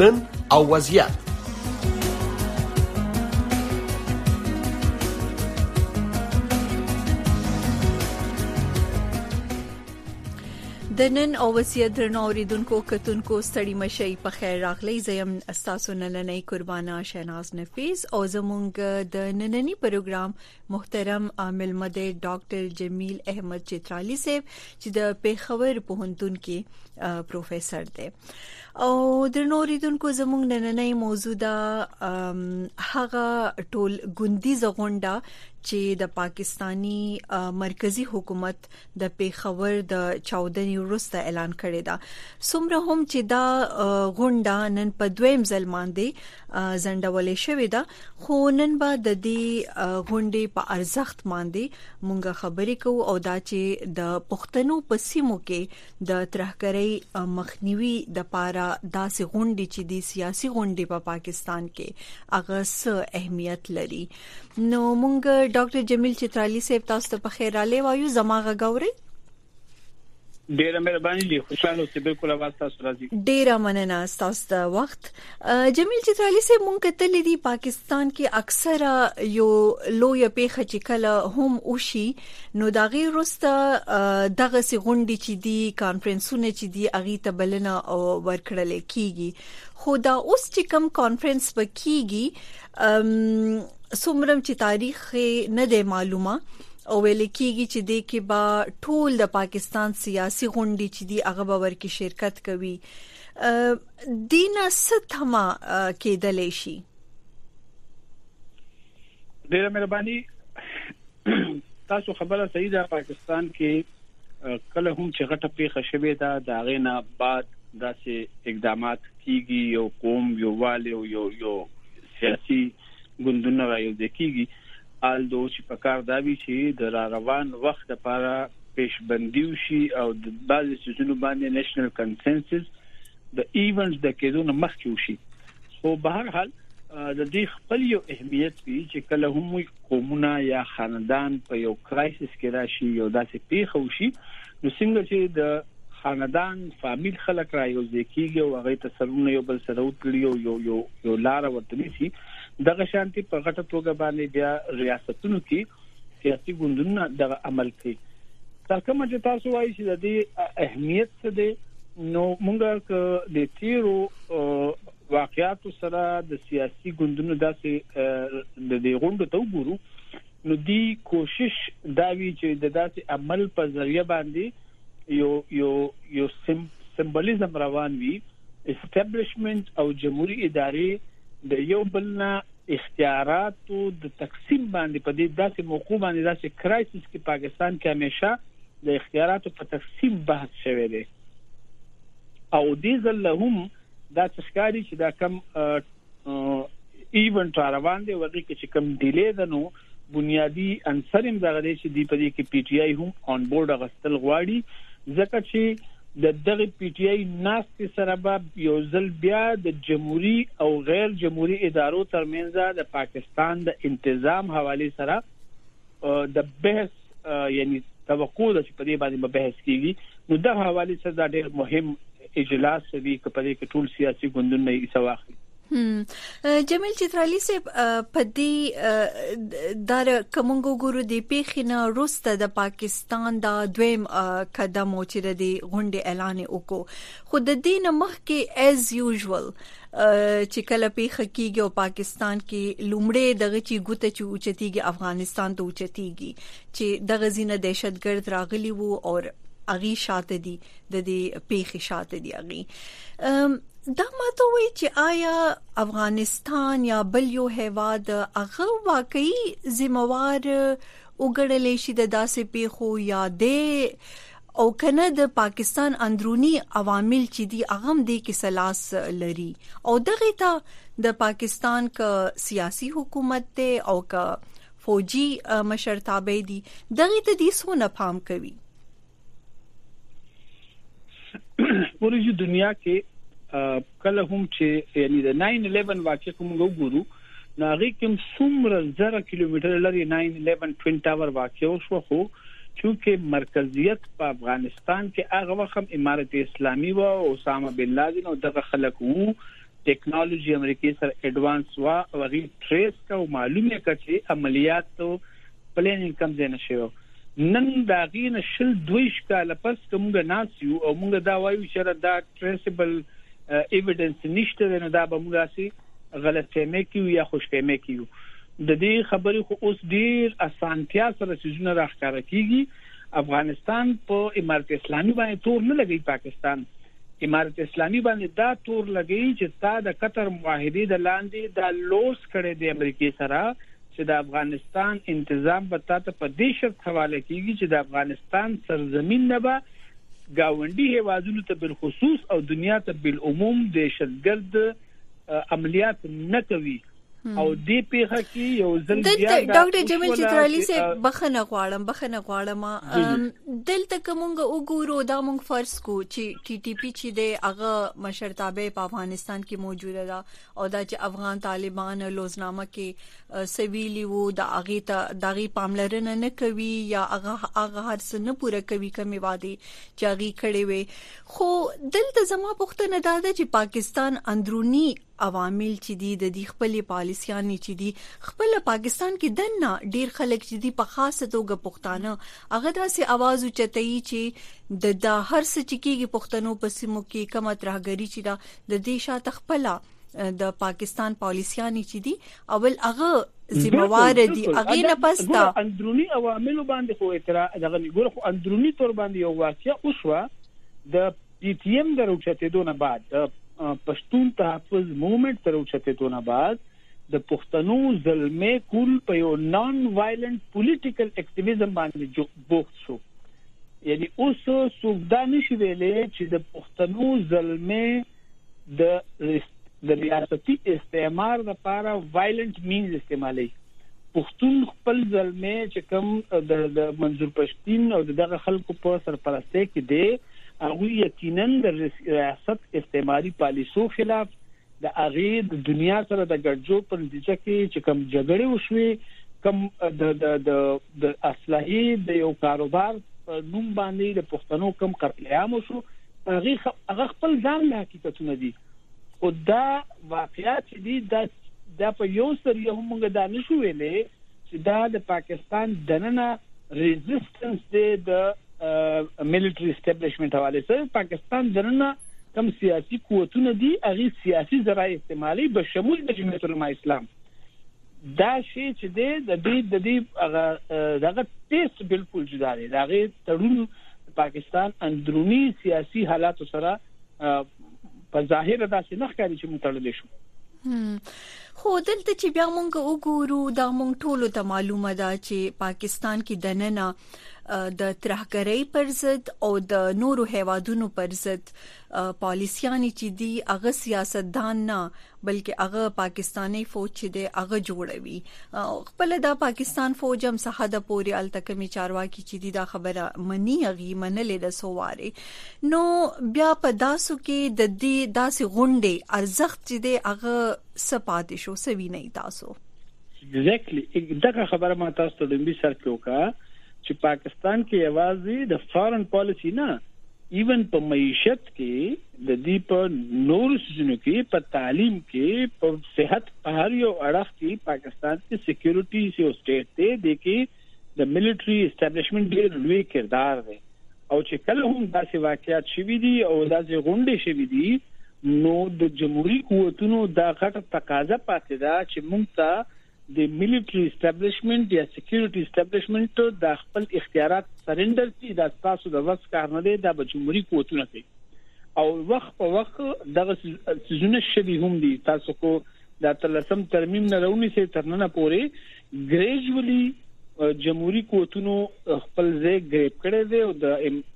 نن او وضعیت د نن او وصیت درنو اوریدونکو کتونکو ستړي مشي په خیر راغلی زم استاسو نلنې قربانا شیناز نفیس او زمونږ د نننی پروګرام محترم مېلمه دی ډاکټر جمیل احمد چترالي صاحب چې د پیښور پوهنتون کې پروفیسور دی او درنو ریدونکو زموږ نننۍ موضوع دا هغه ټول ګوندیزه غونډه چې د پاکستانی مرکزی حکومت د پیښور د چاودنې وروسته اعلان کړی دا څومره هم چې دا غونډه نن په دویم ځل باندې ځنډولې شوې ده خو نن به د دې غونډې په ارزښت باندې مونږ خبرې کوو او دا چې د پښتنو په سیمو کې د ترهګرۍ مخنیوي د پاره داسې غونډې چې د سیاسي غونډې په پا پاکستان کې هغه څه اهمیت لري نو مونږ ډاکټر جمیل چترالی صاحب تاسو ته په خیر را لیوایو زما غږوري ډیره مهرباني دي خوشاله اوسئ بالکل اواز تاسو راځي ډیره مننه تاسو د وخت جمیل چترالی سه مونږ کتل دي پاکستان کې اکثره یو لوی پیخه چې کله هم وشي نو دا غیر رسته دغه سي غونډي چې دي کانفرنسونه چې دي اغي ته بلنه ورکړل کیږي خو دا اوس چې کم کانفرنس وکیږي سومرم چې تاریخ نه دی معلومه او ویل کیږي چې د کې با ټول د پاکستان سیاسي غونډې چې دی هغه باور کې شرکت کوي دینه ستما کېدلې شي ډیره مهرباني تاسو خبره صحیح ده پاکستان کې کله هم چې غټه پیښه شوې ده دا غینا بعد داسې اقدامات کیږي یو قوم یو والي او یو یو سیاسي ګوندونه را یو ځکیږي آل دو چې په کار دا وی چې د را روان وخت لپاره پیشبندي وشي او د بعضي سيزونو باندې نېشنل کنسنسس د ایونټ د کېدو نه مخکې وشي خو به هر حال د دې خپل یو اهمیت وی چې کله هم وي قومونه یا خاندان په یو کرایسس کې راشي یو داسې پیښه وشي نو څنګه چې د خاندان فامیل خلک را یو ځکیږي او هغه ته سرونه یو بل سره وتړي او یو یو یو لار ورته نیسي دغه شانتي په غټه توګه باندې بیا ریاستونو کې سیاسي ګوندونه دغه عمل کوي دا کوم چې تاسو وایي چې د دې اهمیت څه دی نو موږ که د تیرو واقعیت سره د سیاسي ګوندونو داسې د دې غونډو ته وګورو نو دی کوشش دا وی چې د داسې عمل په ذریعہ باندې یو یو یو سم سمبولیزم روان وي اسټابلیشمنت او جمهوریت ادارې د یو بل نه اختیاراتو د تقسیم باندې په دې داسې موقوع باندې داسې کرایسس کې پاکستان کې همیشه د اختیاراتو په تقسیم بحث شوی دی او دې ځل هم دا څخکاری چې دا کم ایونت روان دی وغه کې چې کم ډیلی ده نو بنیادي عنصر هم دغه دی چې دوی په دې کې پي ټي آی هم آن بورډ اغستل غواړي ځکه چې د دغه پي ټي آی ناستې سره به یو ځل بیا د جمهوري او غیر جمهوري ادارو ترمنځ د پاکستان د انتظام حواله سره د بحث یعنی توقع ده چې په دې باندې به بحث کیږي نو د حواله سره دا ډېر مهم اجلاس وی چې په دې کې ټول سیاسي ګوندونه یې سواخلي جمیل چترالی صاحب په دې دار کومګو ګورو دی پیخنه روسته د پاکستان دا دویم قدم او چې د دې غونډې اعلان وکړو خو د دین مخ کې ایز یوزوال چې کله پیخه کیږي او پاکستان کې لومړی دغه چې ګوته چې اوچتیږي افغانستان ته اوچتیږي چې دغه زینه دهشتګرد راغلی وو او اغي شاته دي د دې پیخي شاته دي اغي دا ماته وایي چې آیا افغانستان یا بل یو هیواد هغه واقعي ذمہوار وګړل شي د داسې پیښو یا د او کنه د پاکستان اندرونی عوامل چې دی هغه هم د کیسلاس لري او دغه ته د پاکستان ک سیاسي حکومت ته او ک فوجي مشرتابه دي دغه ته دي سونه پام کوي ورځي دنیا کې کله هم چې یعنی د 911 واقع کوم وګورو نو هغه کوم څومره زره کیلومتر لري 911 ټوین ټاور واقع شو خو چونکه مرکزیت په افغانستان کې هغه وخت امارت اسلامي و او اسامه بن لادن او دغه خلک وو ټیکنالوژي امریکې سره اډوانس وا او غي ټریس کا او معلومه کړ چې عملیات ته پلانینګ کم ځای نشو نن دا غین شل دویش کال پس کومګه ناس یو او موږ دا وایو چې دا ټریسبل ایویډنس نشته نو دا به موږ سي غلط فهمي کیو یا خوش فهمي کیو د دې خبرې خو اوس ډیر اسانتیا سره سيزونه راخاره کیږي افغانستان په امارت اسلامي باندې تور نه لګي پاکستان امارت اسلامي باندې دا تور لګي چې تا د قطر معاهده د لاندې د لوس کړي د امریکای سره چې د افغانستان انتظام به تاسو په دې شرط حواله کیږي چې د افغانستان سرزمین نه به گاونډي هیوادونو ته بل خصوص او دنیا ته بل عموم د شتګرد عملیات نه کوي او دې پیښه کې یو ځل بیا د ډاکټر جمیل چترالی سه بخنه غواړم بخنه غواړم دلته کومګه وګورو دا مونږ فرض کو چې ټي ټي پی چې د هغه مشرتابه په افغانستان کې موجوده ده او دا چې افغان طالبان لوزنامه کې سویلی وو دا اغه ته دغه پاملرنه نه کوي یا هغه هغه هرڅ نه پوره کوي کمی وادي چې هغه کړي وي خو دلته زما پوښتنه دا ده چې پاکستان اندرونی عوامل چی دی ددی خپلی پالیسیانی چی دی خپله پاکستان کی دننه ډیر خلک چی دی په خاصه توګه پښتانه هغه داسی اواز اوچتیی چی د دا هر څه چی کیږی پښتنو په سیمو کی کومه ترهګری چی ده ددی شاته خپله د پاکستان پالیسیانی چی دی اول هغه ذموار دی هغه نه پس دا اندرونی عوامل باندی خو اعتراض دغه ګور خو اندرونی تور باندی یو واقعیا اوشوه د پي ټي ایم د راوچتېدو نه بعد د پښتون تحفظ موومنټ د راوچتېدو نه بعد د پښتنو زلمی کول په یو نان وایلنټ پولیټیکل اکټیویزم باندې بوخت شو یعنی اوس څوک دا نشي ویلې چې د پښتنو زلمی د د ریاستي استعمار لپاره وایلنټ مینز استعمالي پښتون خپل ځلمې چې کوم د منظور پښتین او دغه خلکو په سرپرستۍ کې دی هغوی یقینا د ریاست استعماري پالیسو خلاف د هغې د دنیا سره د ګډجو په نتیجه کې چې کوم جګړې وشوې کوم د د د د اصلحې د یو کاروبار نوم باندې د پښتنو کم قتل عام شو هغه هغه خپل ځان له حقیقتونه دي خو دا واقعیت چې دي دا دا په یو سر یو موږ دا نشو ویلې چې دا د پاکستان دننه ریزیستنس دی د ملټری اسټابلیشمنت حواله سره پاکستان دننه کم سیاسي قوتونه دي هغه سیاسي ذرایع استعمالي به شمول د جمعیت علما اسلام دا شی چې د دې د دې دغه ټیسټ بالکل جدا دی دا غي تړون پاکستان اندرونی سیاسي حالات سره په ظاهر داسې نه ښکاري چې متړل شو خو دلته چې بیا مونږ وګورو دا مونږ ټولو ته معلومه ده چې پاکستان کې دننه د ترهګرۍ پر ضد او د نورو هیوادونو پر ضد پالیسيانې چې دی هغه سیاستدان نه بلکې هغه پاکستاني فوج چې دی هغه جوړوي خپل دا پاکستان فوج هم څخه د پوري التکمی چارواکي چې دی دا خبره منی هغه منلې د سواره نو بیا په داسو کې د دې داسې غونډې ارزښت چې دی هغه سپاتې شو سوي نه تاسو ایگزیکټلی exactly. دغه خبره ما تاسو ته ډمبي سر کې وکړه چې پاکستان کې یوازې د فارن پالیسی نه ایون په معیشت کې د دې په نور سيزونو کې په تعلیم کې په صحت په هر یو اړخ کې پاکستان کې سکیورټي سي او سټیټ دی د کې د ملټري اسټابلیشمنت ډیر لوی کردار دی او چې کله هم داسې واقعیات شوي دي او داسې غونډې شوي دي نو د جمهوریت قوتونو دا غټه تقاضا پاتې ده چې موږ ته د ملټري اسټابلیشمنت یا سکیورټي اسټابلیشمنت د خپل اختیارات سرندر کړي دا تاسو د وس کار نه دی دا به جمهوریت قوتونه کوي او وخت په وخت دغه سيزونه شوي هم دي تاسو کو دا تلسم ترمیم نه راونی سي ترننه پوري ګریجولي جمهوري قوتونو خپل ځای ګریپ کړی دی او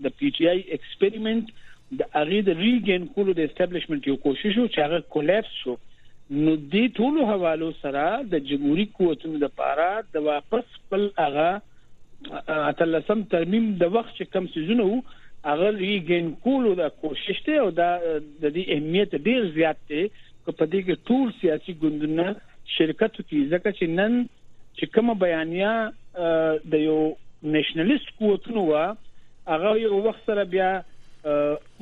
د پی ټی آی ایکسپریمنت د هغه د ریګین کولو د اسټابلیشمنت یو کوشش و چې هغه کولاپس شو نو د ټولو حوالو سره د جمهوریت قوتونو لپاره د واپس خپل هغه اتلسم ترمیم د وخت چې کم سيزونه وو هغه ریګین کولو د کوشش ته او د دې اهمیت ډیر زیات دی په دې کې ټول سیاسي ګوندونه شرکتو کې ځکه چې نن چې کومه بیانیه د یو نېشنلیست قوتونو و هغه یو وخت سره بیا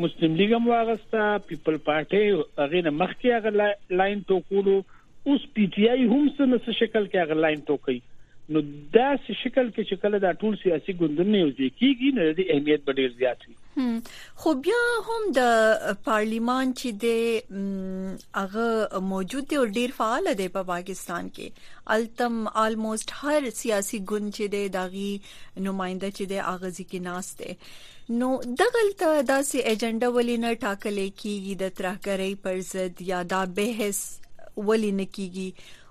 مسلم لیګ هم واغسته پیپل پارټي هغه نه مخکې هغه لاین ټوکولو اوس پی ټی آی هم څه شکل کې هغه لاین ټوکي نو دا شکل کې چې کله دا ټول سیاسي ګوندونه یو ځای کیږي نو د اهمیت ډیر زیات خو بیا هم د پارلیمان چې د هغه موجود دی او ډیر فعال دی په پاکستان کې التم آلموست هر سیاسي ګوند چې دی داغي نماینده چې دی هغه ځکه ناس دی نو دغلته داسې ایجنډا ولې نه ټاکل کیږي د ترهګرۍ پر ضد یا دا بحث ولې نه کیږي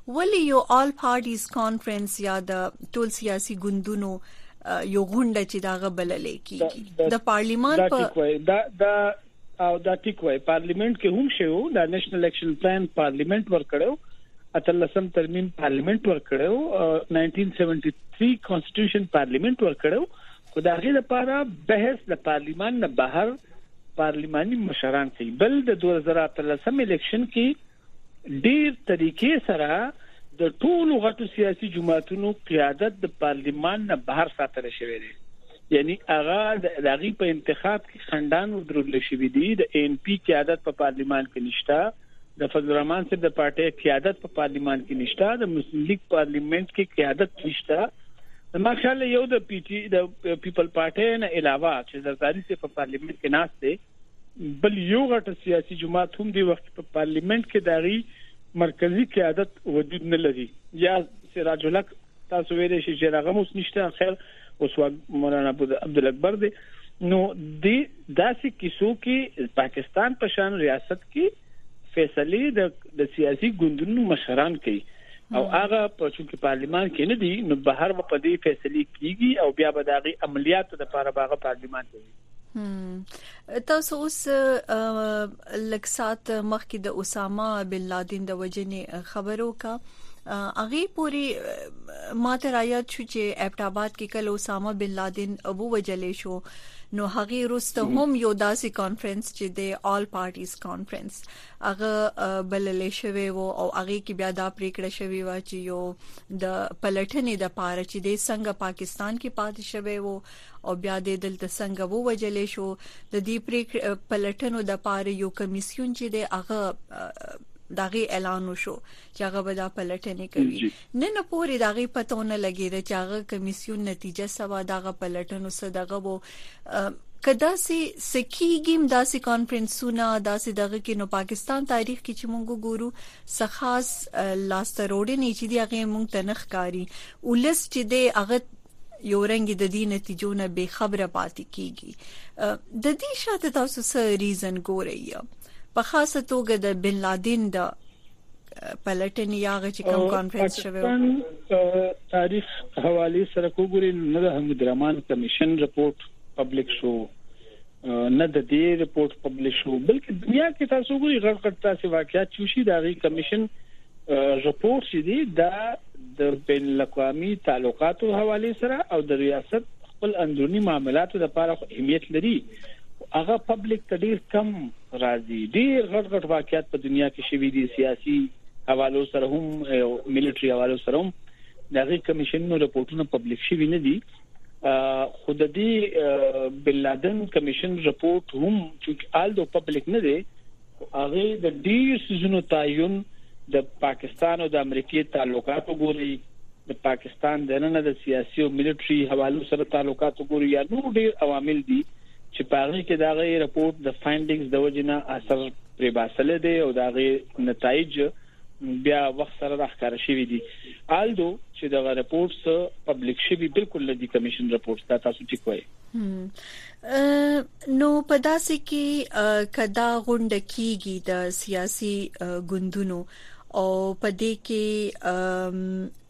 ولې يو آل پارټيز کانفرنس يا د ټول سياسي ګوندونو يو غونډه چې داغه بلل کېږي د پارليمان په دا دا او دا ټیک وای پارلیمنت کې هم شوی د نېشنل اکشن پلان پارلیمنت ورکړو اتلسم ترمیم پارلیمنت ورکړو 1973 کانسټیټیوشن پارلیمنت ورکړو خو دا غي لپاره بحث د پارلیمان نه بهر پارلیماني مشران کوي بل د 2013 الیکشن کې ډېر طریقې سره د ټولو غټو سیاسي جماعتونو قیادت د پارلیمان نه بهر ساتل شوی دی یعنی هغه د هغې په انتخاب کې خنډان ودرول شوي دي د ان پی قیادت په پارلیمان کې نشته د فضل الرحمن صاحب د پارټۍ قیادت په پارلیمان کې نشته د مسلم لیګ پارلیمنت کې قیادت نشته ما خیال یو د پی ټی د پیپل پارټۍ نه علاوه چې زرداری سي په پارلیمنت کې ناشته بل یو غټ سیاسي جماعت هم دی وخت په پارلیمنت کې داغي مرکزی قیادت وجود نه لري یا سراج الحق تاسو ویلې شي چې هغه اوس نشته خیر اوس مولانا عبد الاکبر دی نو د داسې کیسو کې پاکستان په شان ریاست کې فیصله د د سیاسي ګوندونو مشران کوي او هغه په چونکې پارلیمان کې نه دی نو بهر په دې فیصله کیږي او بیا به داغي عملیات د لپاره باغه پارلیمان کوي تاسو اوس لک سات مخکې د اسامه بن لادن د وجنې خبرو کا اغه پوری ماته رايات شو چې ابټ آباد کې کله اسامه بن لادن ابو وجلې شو نو هغه روسته هم یو داسې کانفرنس چې د آل پارټیز کانفرنس هغه بللې شوی وو او هغه کې بیا دا پریکړه شوی و چې یو د پلټنې د پاره چې د څنګه پاکستان کې پاتې شوی وو او بیا دې دلته څنګه ووجلې شو د دې پریکړې پلټنو د پاره یو کمیسیون چې د هغه دغه اعلان وشو چې هغه به دا پلټنې کوي نن پورې دغه پتهونه لګیده چې هغه کمیسیون نتیجه سوا دغه پلټنو صدغه وو کدا سي سکیګم داسې کانفرنسونه داسې دغه کې نو پاکستان تاریخ کې چې مونږ ګورو سخاص لاستروړنې چې دی هغه مونږ تنخ کاری ولس چې دی هغه یو رنګ یې د دې نتیجو نه بې خبره پاتې کیږي د دې شاته تاسو څه ریزن ګورئ په خاصه توګه د بن لادن د پلټنې یاغه چې کوم کانفرنس شوی تاریخ حواله سره کوګوري نه د حمید رحمان کمیشن رپورت پبلک شو نه د دې رپورت پبلش شو بلکې دنیا کې تاسو ګوري غړ غړ تاسو واقعیت چوشي دا غي کمیشن رپورت چې دی دا د بین الاقوامي تعلقاتو حواله سره او د ریاست خپل اندرونی معاملاتو لپاره اهمیت لري هغه پبلک ته ډیر کم راځي ډیر غټ غټ واقعیت په دنیا کې شوي دي سیاسي حوالو سره هم او ملټري حوالو سره هم دغه کمیشنونو رپورټونه پبلک شوي نه دي خو د دې بن لادن کمیشن رپورت هم چې آل دو پبلک نه دی هغه د ډیر سيزونو تعین د پاکستان او د امریکای تعلقات وګوري د پاکستان د نن د سیاسي او ملټري حوالو سره تعلقات وګوري یا نور ډیر عوامل دي چې په هغه کې دا غي رپورت د فایندینګز د وجنه اثر پرې باسل دي او دا غي نتایج بیا وخت سره راخکاره شوی دی آلدو چې دغه رپورټس پبلک شوی بالکل لدی کمیشن رپورټس دا تاسو ټیک وای نو په داسې کې کدا غونډه کیږي د سیاسي ګوندونو او په دې کې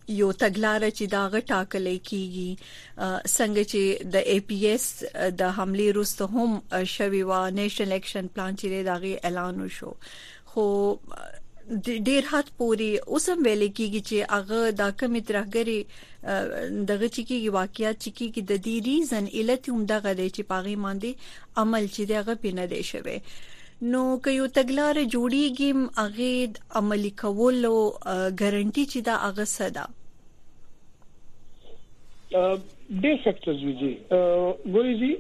یو تګلار چې دا غټا کلی کیږي څنګه چې د ای پی ایس د حمله روسته هم شوی و نېشنل اکشن پلان چې دا غي اعلان وشو خو ډیر حد پوري اوس هم ویل کیږي چې هغه دا کمی ترهګری دغه چې کیږي واقعیت چې کیږي د دې ریزن علت هم دغه دی چې پاغي باندې عمل چې دغه پینه دی شوی نو که یو تګلار جوړیږي هغه عملی کولو ګارانټي چې دا هغه صدا ډېر فیکټرز وي جی ګوري جی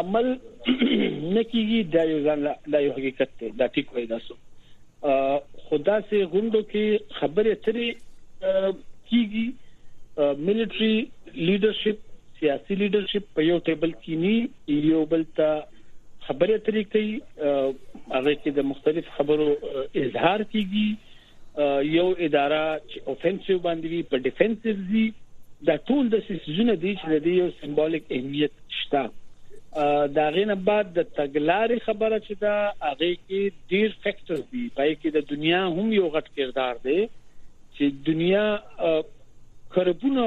عمل نکیږي دا یو ځان دا یو حقیقت دی دا ټیک وای تاسو خدا سي غونډو کې خبرې اترې کیږي ملټري لیډرشپ سیاسي لیډرشپ په یو ټیبل کې ني یو بل ته خبرې اترې کوي هغه کې د مختلف خبرو اظهار کیږي یو اداره چې اوفنسیو باندې وي په ډیفنسیو زی دا ټول د سيزونه دي چې د یو سمبولیک اهمیت شته دا غینه بعد د تګلارې خبره چې دا هغه کې ډیر فیکټرز دي پای کې د دنیا هم یو غټ کردار دی چې دنیا خرابونه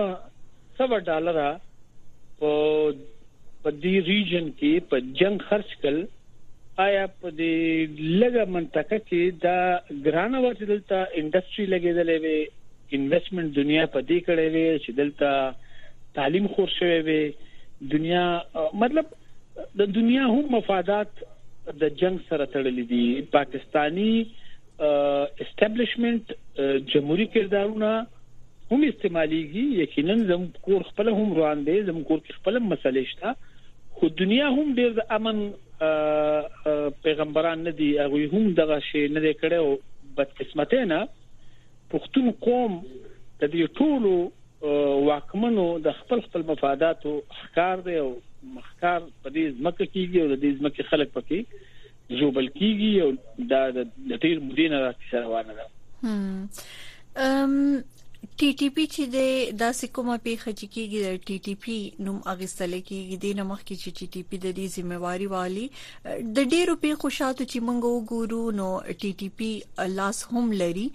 سوه ډالره په په دې ریجن کې په جنگ خرچ کړل آیا په دې لګه منطقه کې دا ګرانه و چې دلته انډستری لګیدلې وي انویسټمنټ دنیا په دې کړې وي چې دلته تعلیم خور شوی وي دنیا مطلب د دنیا هم مفادات د جنگ سره تړلې دي پاکستانی اسټابلیشمنت جمهوریت کردارونه هم استعماليږي یقینا زم کور خپل هم روان دي زم کور کې خپل مسلې شته خو دنیا هم ډیر د امن پیغمبران نه دي هغه هم دغه شی نه کړي او بدقسمته نه پښتون قوم د دې ټولو واکمنو د خپل خپل مفاداتو ښکار دی او مخکار په دې ځمکه کېږي او د دې ځمکه خلک پکې ژوبل کیږي او دا د ډیر مودې نه راځي روانه ده ام ټي ټي پی چې د داسې کومه پیښه چې کیږي د ټي ټي پی نوم اغستل کیږي د نمخ کې چې ټي ټي پی د دې ځمواري والی د ډیرو پیښو شاتو چې موږ وګورو نو ټي ټي پی لاس هم لري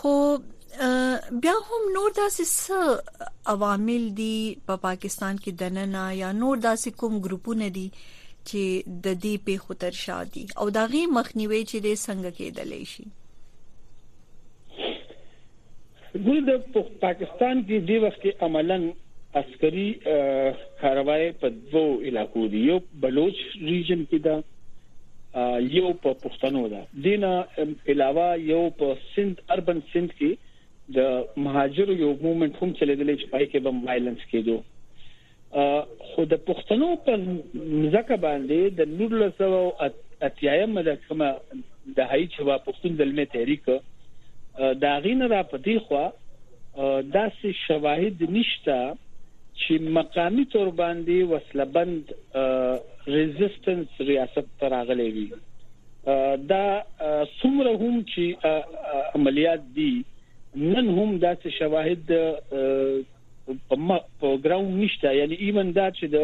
خو بیا هم نور داسې څه عوامل دي په پاکستان کې دننه یا نور داسې کوم ګروپونه دي چې د دې په خطر شادي او دا غي مخنیوي چې د څنګه کېدلې شي ګل د پاکستان کې دی وخت کې عملاً عسکري کاروای په دوو علاقو دی یو بلوچ ریجن کې ده یو په پښتنو ده دینه علاوه یو په سند اربن سند کې د مهاجرو یو موومېنټ هم چلیدلې چې پای کې بم وایلنس کېدو خو د پښتنو په مزکه باندې د 1980 د کومه د هاي چې وا پښتون د لمه تحریک دا غین را پدې خو داسې شواهد نشته چې مقامي تور باندې وسله بند ریزیسټنس ریاست ته راغلی وي دا څومره هم چې عملیات دي نن هم داسې شواهد په ګراوند نشته یعنی ایمن دا چې د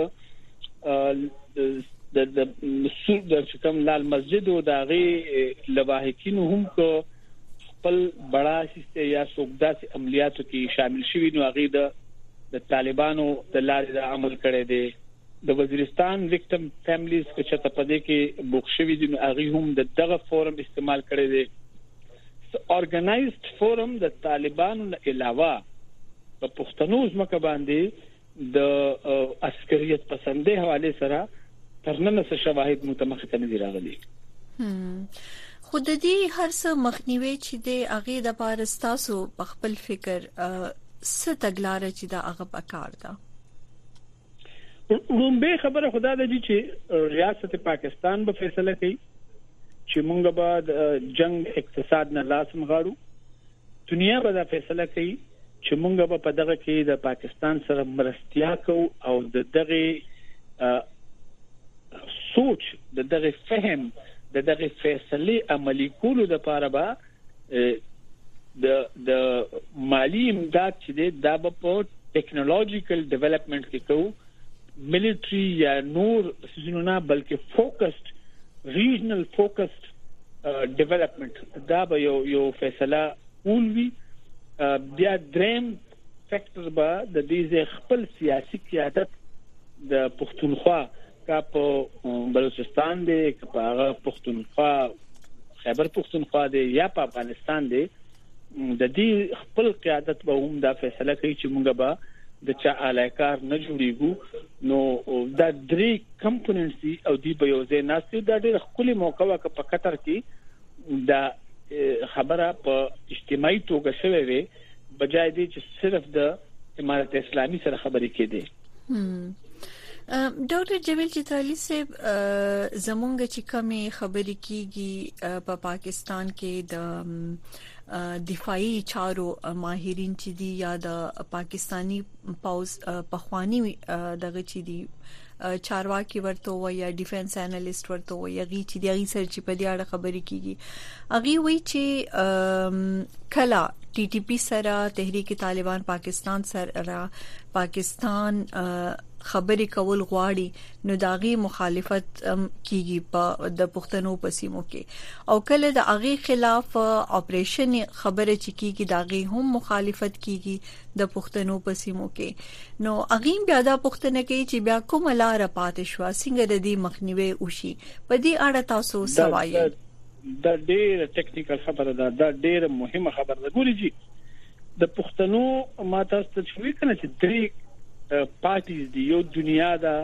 د د سود د کوم لال مسجد او داغه لواحقین هم کو خپل بړا اخیستی یا څوک داسې عملیاتو کې شامل شوي نو هغوی د د طالبانو د لارې دا عمل کړی دی د وزیرستان ویکټم فیملیز که چېرته په دې کې بوخت شوي دي نو هغوی هم د دغه فورم استعمال کړی دی ارګنایزډ فورم د طالبانو نه علاوه په پښتنو ځمکه باندې د عسکریت پسندې حواله سره تر نن څه شواهد متمخ ته نه راغلي خو د دې هرڅه مخنیوي چې د اغه د پارستاسو په خپل فکر څه تګلارې چې د اغه په کار ده لومبه خبره خدا د چې ریاست پاکستان به فیصله کوي چې مونږ به د جنگ اقتصاد نه لاس مغاړو دنیا به دا فیصله کوي چې مونږ به په دغه کې د پاکستان سره مرستیا کو او د دغه سوچ د دغه فهم د دغه فیصله عملی کولو د پاره به د د مالی امداد چې دا په ټیکنالوژیکل ډیولپمنټ کې کوو ملټری یا نور سيزونه نه بلکې فوکسډ ریجنل فوکسډ ډیولپمنٹ دا به یو یو فیصله اولوي بیا دریم فیکٹر به د دې خپل سیاسي قیادت د پښتونخوا کا په بلوچستان دی کا په هغه پښتونخوا خیبر پښتونخوا دی یا په افغانستان دی د دې خپل قیادت به هم دا فیصله کوي چې موږ به د چا الایکار نه جوړیږو نو دا درې کمپوننټس دي او دی به یو ځای ناشته دا ډېر خولي موقع وکه په قطر کې دا خبره په اجتماعي توګه شوه وي بجای دې چې صرف د امارت اسلامي سره خبرې کېدې ډاکټر جمیل چترالی صاحب زمونږ چې کمی خبرې کیږي په پا پاکستان کې د دفاعي چارو ماهرین چې دی یا د پاکستانی پاوز پخوانی دغه چې دی چارواکي ورته وي یا ډیفنس انالیست ورته وي یا غي چې دی غي سر چې په دې اړه خبرې کیږي اغي وی چې کلا ټي ټي پی سره تحریک طالبان پاکستان سره پاکستان خبرې کول غواړي نو دا غي مخالفت کیږي په د پښتنو په سیمو کې او کله د اغي خلاف اپریشن خبره چې کیږي دا غي هم مخالفت کیږي د پښتنو په سیمو کې نو اغي بیا دا پښتنه کوي چې بیا کوم لار پاتې شو څنګه د دې مخنیوي وشي په دې اړه تاسو سوایي دا ډیره ټیکنیکل خبره ده دا ډیره مهمه خبره ده ګوري جی د پښتنو ما تاسو ته شوې کنه چې درې پارټیز دی یو دنیا ده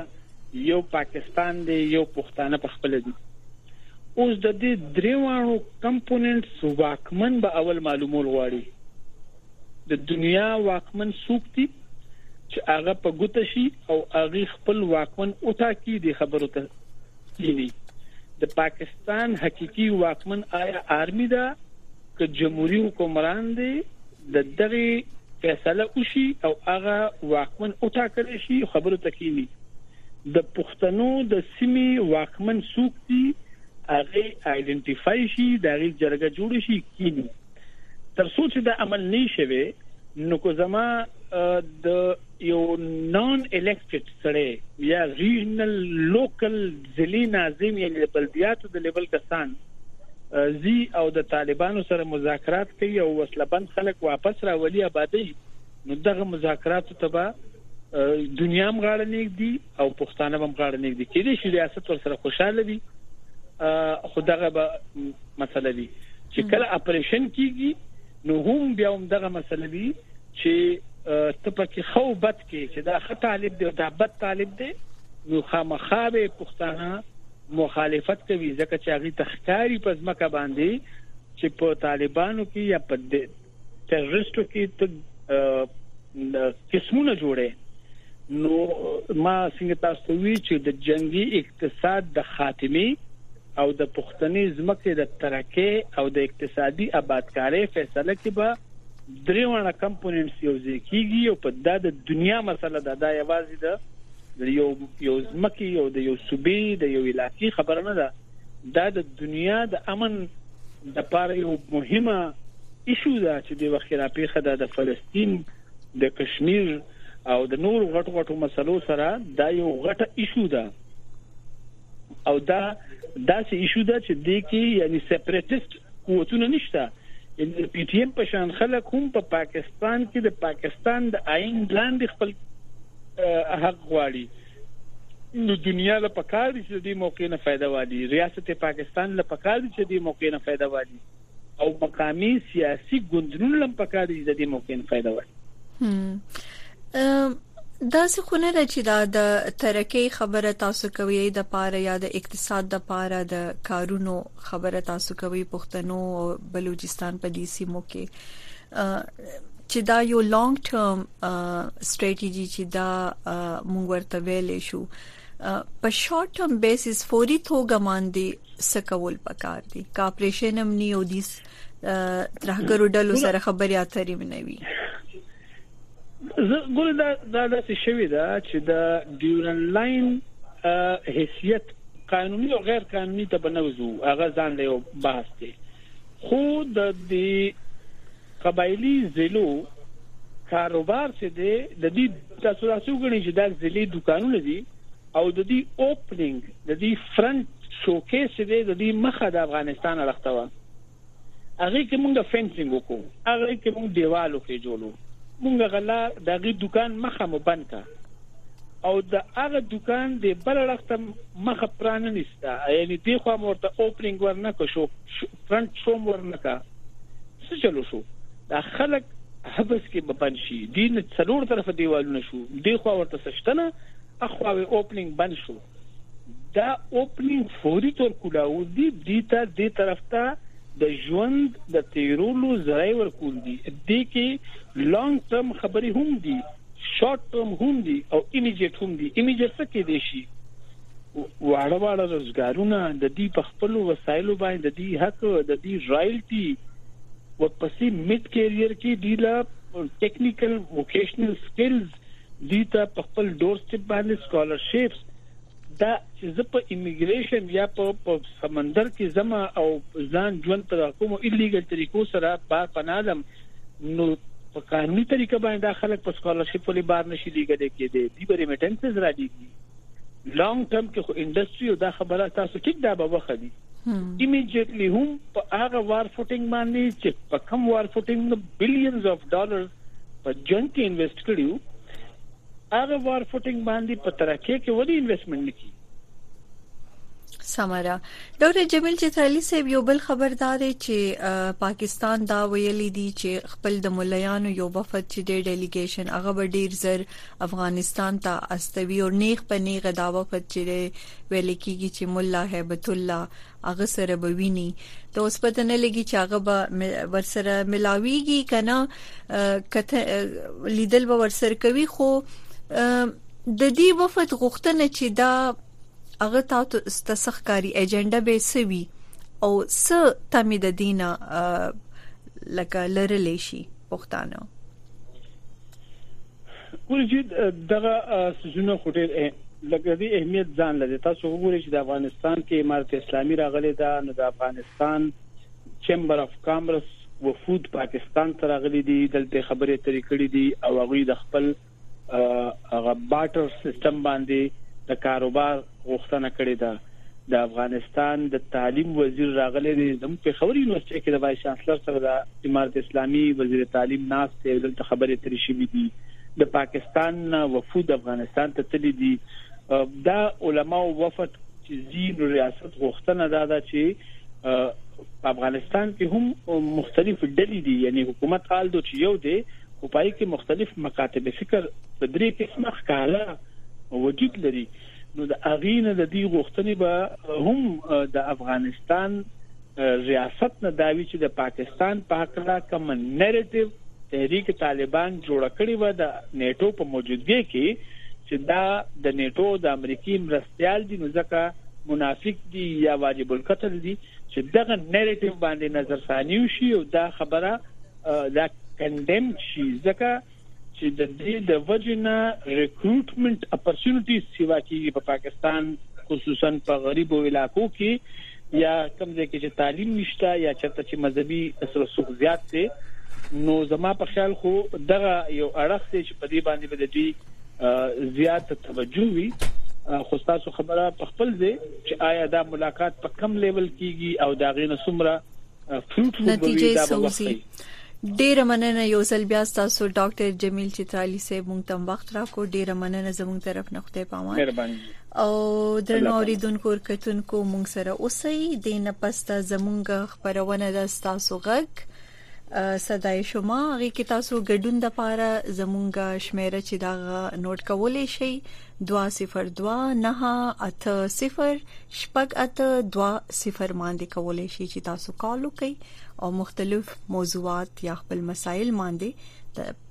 یو پاکستان دی یو پښتانه په خپل دي اوس د دې دریوانو کمپوننټس واکمن به اول معلومول غواړي د دنیا واکمن څوک دي چې هغه په ګوت شي او هغه خپل واکمن او ټاکي د خبرو ته کینی د پاکستان حقیقی واکمن آیا آرمی ده که جمهوری حکمران دی د دغی فیصله وشی او هغه واکمن وټاکل شی خبرو ته کینی د پښتنو د سیمی واکمن څوک دی هغه ایډنټیفای شی د هغی جرګه جوړه شی کینی تر څو چی دا عمل نه شوی نو که زما د یو نان الیکټډ سره یا ریجنل لوکل ضلعي ناظم یعنی د بلدیاتو د لیول کسان زی او د طالبانو سره مذاکرات کوي او وسله بند خلک واپس راولي آبادی نو دغه مذاکراتو ته به دنیا هم غاړه نېږدي او پښتانه هم غاړه نېږدي کې دي چې ریاست ور سره خوشاله وي خو دغه به مسله وي چې کله اپریشن کیږي نو هم بیا هم دغه مسله وی چې ته پکې خو بد کې چې دا خه طالب دی او دا بد طالب دی نو خامخا به پښتانه مخالفت کوي ځکه چې هغه تخکاری په ځمکه باندې چې په طالبانو کې یا په تروریستو کې ته قسمونه جوړه نو ما څنګه تاسو وی چې د جنگي اقتصاد د خاتمه او د پښتني ځمکې د ترقۍ او د اقتصادي ابادکارۍ فیصله کې به درې واړه کمپوننټس یو ځای کیږي او په دا د دنیا مسله ده دا یوازې د یو یو ځمکې یو د یو صوبې د یو علاقې خبره نه ده دا د دنیا د امن د پاره یو مهمه ایشو ده چې د وخت را پیښه ده د فلسطین د کشمیر او د نور غټ غټو مسلو سره دا یو غټه ایشو ده او دا داسې ایشو ده چې دې کې یعنی سپریټیسټ قوتونه نشته ان پی ټی ایم په شان خلک هم په پاکستان کې د پاکستان د آئین لاندې خپل حق غواړي نو دنیا له پکار دي چې دې موقع نه فائدہ والی ریاست پاکستان له پکار دي چې دې موقع نه فائدہ والی او مقامي سیاسي ګوندونو لم پکار دي چې د دې موقع نه فائدہ واخلي دا څه خو نه ده چې دا د ترقۍ خبره تاسو کوي د پاره یا د اقتصاد د پاره د کارونو خبره تاسو کوي پښتنو او بلوچستان په دې سیمو کې چې دا یو لانګ ټرم سټریټیجی چې دا مونږ ورته ویلې شو په شارټ ټرم بیسس فوري توګه باندې سکول پکار دي کاپریشن هم نی او دیس ترهګرو ډلو سره خبرې اترې منوي زه ګل دا دا داسې شوې ده چې دا ډیورن لاین حیثیت قانوني او غیر قانوني ته بنوزو هغه ځان له بحث دی خو د دې قبایلي ضلعو کاروبار چې دی د دې تاسو راځو غني چې دا ضلعي دکانونه دي او د دې اوپننګ د دې فرنت شوکیس چې دی د دې مخه د افغانستان اړخته و هغه کې موږ فینسینګ وکړو هغه کې موږ دیوالو کې جوړو موږ غلا دغه دکان مخه مو بند کړ او د هغه دوکان د بل اړخ ته مخه پراننیسته یعنی دی خو مورته اوپننګ ورنکه شو فرنټ شو ورنکه څه چلو شو دا خلک حبس کې به بند شي دین څلور طرف دیوالونه شو دی خو ورته سشتنه اخواوي اوپننګ بند شو دا اوپننګ فوري تور کولاو دي دي ته دې طرف ته د ژوند د تیرولو ځای ورکول دي دې کې لانګ ټرم خبرې هم دي شارټ ټرم هم دي او ایمیجیټ هم دي ایمیجیټ څه کې دي شي واړه واړه روزګارونه د دې په خپل وسایلو باندې د دې حق د دې رایلټي ورپسې میډ کیریئر کې دی لا ټیکنیکل ووکیشنل سکلز دوی ته په خپل ډور سټیپ باندې سکالرشیپس دا چې زه په ایمیګریشن یا په سمندر کې زما او ځان ژوند پر کوم ایلیګل طریقو سره بار پنادم نو په قانوني طریقه باندې دا خلک په سکالرشپ ولې بار نشي لیګل کېدی دی به ریمیټنسز را دیږي لانګ ټرم کې خو انډستری او دا خبره تاسو ټیک دا به وخدي ایمیډیټلی هم په هغه وار فوټینګ باندې چې په کم وار فوټینګ بلینز اف ډالرز په جنګ کې انویسټ کړی وو هغه وار فوټینګ باندې په ترکیه کې ولې انویسټمنټ نه کی سمره ډاکټر جمیل چترالی صاحب یو بل خبردار چې پاکستان دا ویلي دي چې خپل د مليانو یو وفد چې د ډیلیګیشن هغه به ډیر زر افغانستان ته استوي او نیغ په نیغه دا وفد چې ویل کیږي چې مولا هیبت الله هغه سره به وینی ته اوس پته نه لګي چې هغه به ورسره ملاويږي کنه کته لیدل به ورسره کوي خو د دې وفد غوښتنه چې دا هغه تاسو تسخکاری ایجنډا به سوي او س تمه د دینه لکه لرلې شي پښتانه ګوري چې دغه سيزونه خو ډېر لکه دې اهمیت ځان لري تاسو وګورئ چې د افغانستان کې امارت اسلامي راغلي دا نو د افغانستان چمبر اف کامرس وفود پاکستان ته راغلي دي دلته خبرې ترې کړې دي او هغه د خپل هغه بارټر سیستم باندې د کاروبار غوښتنه کړې ده. د افغانستان د تعلیم وزیر راغلی دی، زموږ پېښور یونیورسټۍ کې د وایس چانسلر سره د امارت اسلامي وزیر تعلیم ناست دی او دلته خبرې اترې شوې دي. د پاکستان نه وفود افغانستان ته تللي دي. دا علماو وفد چې ځي نو ریاست غوښتنه دا ده چې په افغانستان کې هم مختلف ډلې دي یعنی حکومت حال دو چې یو دی خو پای کې مختلف مکاتب فکر په درې قسمه ښکاره وجود لري نو د اغي نه د دې غوښتنې به هم د افغانستان ریاست نه داوي چې د پاکستان په حق لا کوم نریټیو تحریک طالبان جوړ کړی و د نیټو په موجودګۍ کې چې دا د نیټو د امریکای مرستيال دي نو ځکه منافق دي یا واجب القتل دي چې دغه نریټیو باندې نظر ثانیو شي او دا خبره دا کندم شي ځکه چې د دې د وجې نه ریکروټمنټ اپرچونټیز سیوا کیږي په پاکستان خصوصا په غریبو علاقو کې یا کوم ځای کې چې تعلیم نشته یا چرته چې مذهبي رسوخ زیات دی نو زما په خیال خو دغه یو اړخ دی چې په دې باندې به د دې زیات توجه وي خو تاسو خبره په خپل ځای چې آیا دا ملاقات په کم لیول کیږي او دا غینه سمره نتیجه څه وځي ډیره مننه یو ځل بیا تاسو ډاکټر جمیل چترالی صاحب مونږ تم وخت راکو ډیره مننه زموږ طرف نه خدای پامان او درنو اوریدونکو ورکتونکو مونږ سره اوسئ د نه پسته زموږ خبرونه د تاسو غږ صداي شما غي کې تاسو ګډون د پاره زمونږه شمیره چې دا نوٹ کولې شي دوه صفر دوه نه اته صفر شپږ اته دوه صفر باندې کولای شي چې تاسو کال وکړئ او مختلف موضوعات یا خپل مسایل باندې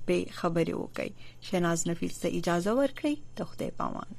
په خبرې وکړئ شناز نفیس ته اجازه ورکړئ د خدای پامان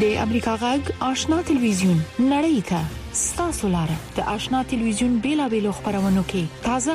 د امریکا غږ آشنا ټلویزیون نړۍ ته ستاسو لاره د آشنا ټلویزیون بیلابیلو خبرونو کې تازه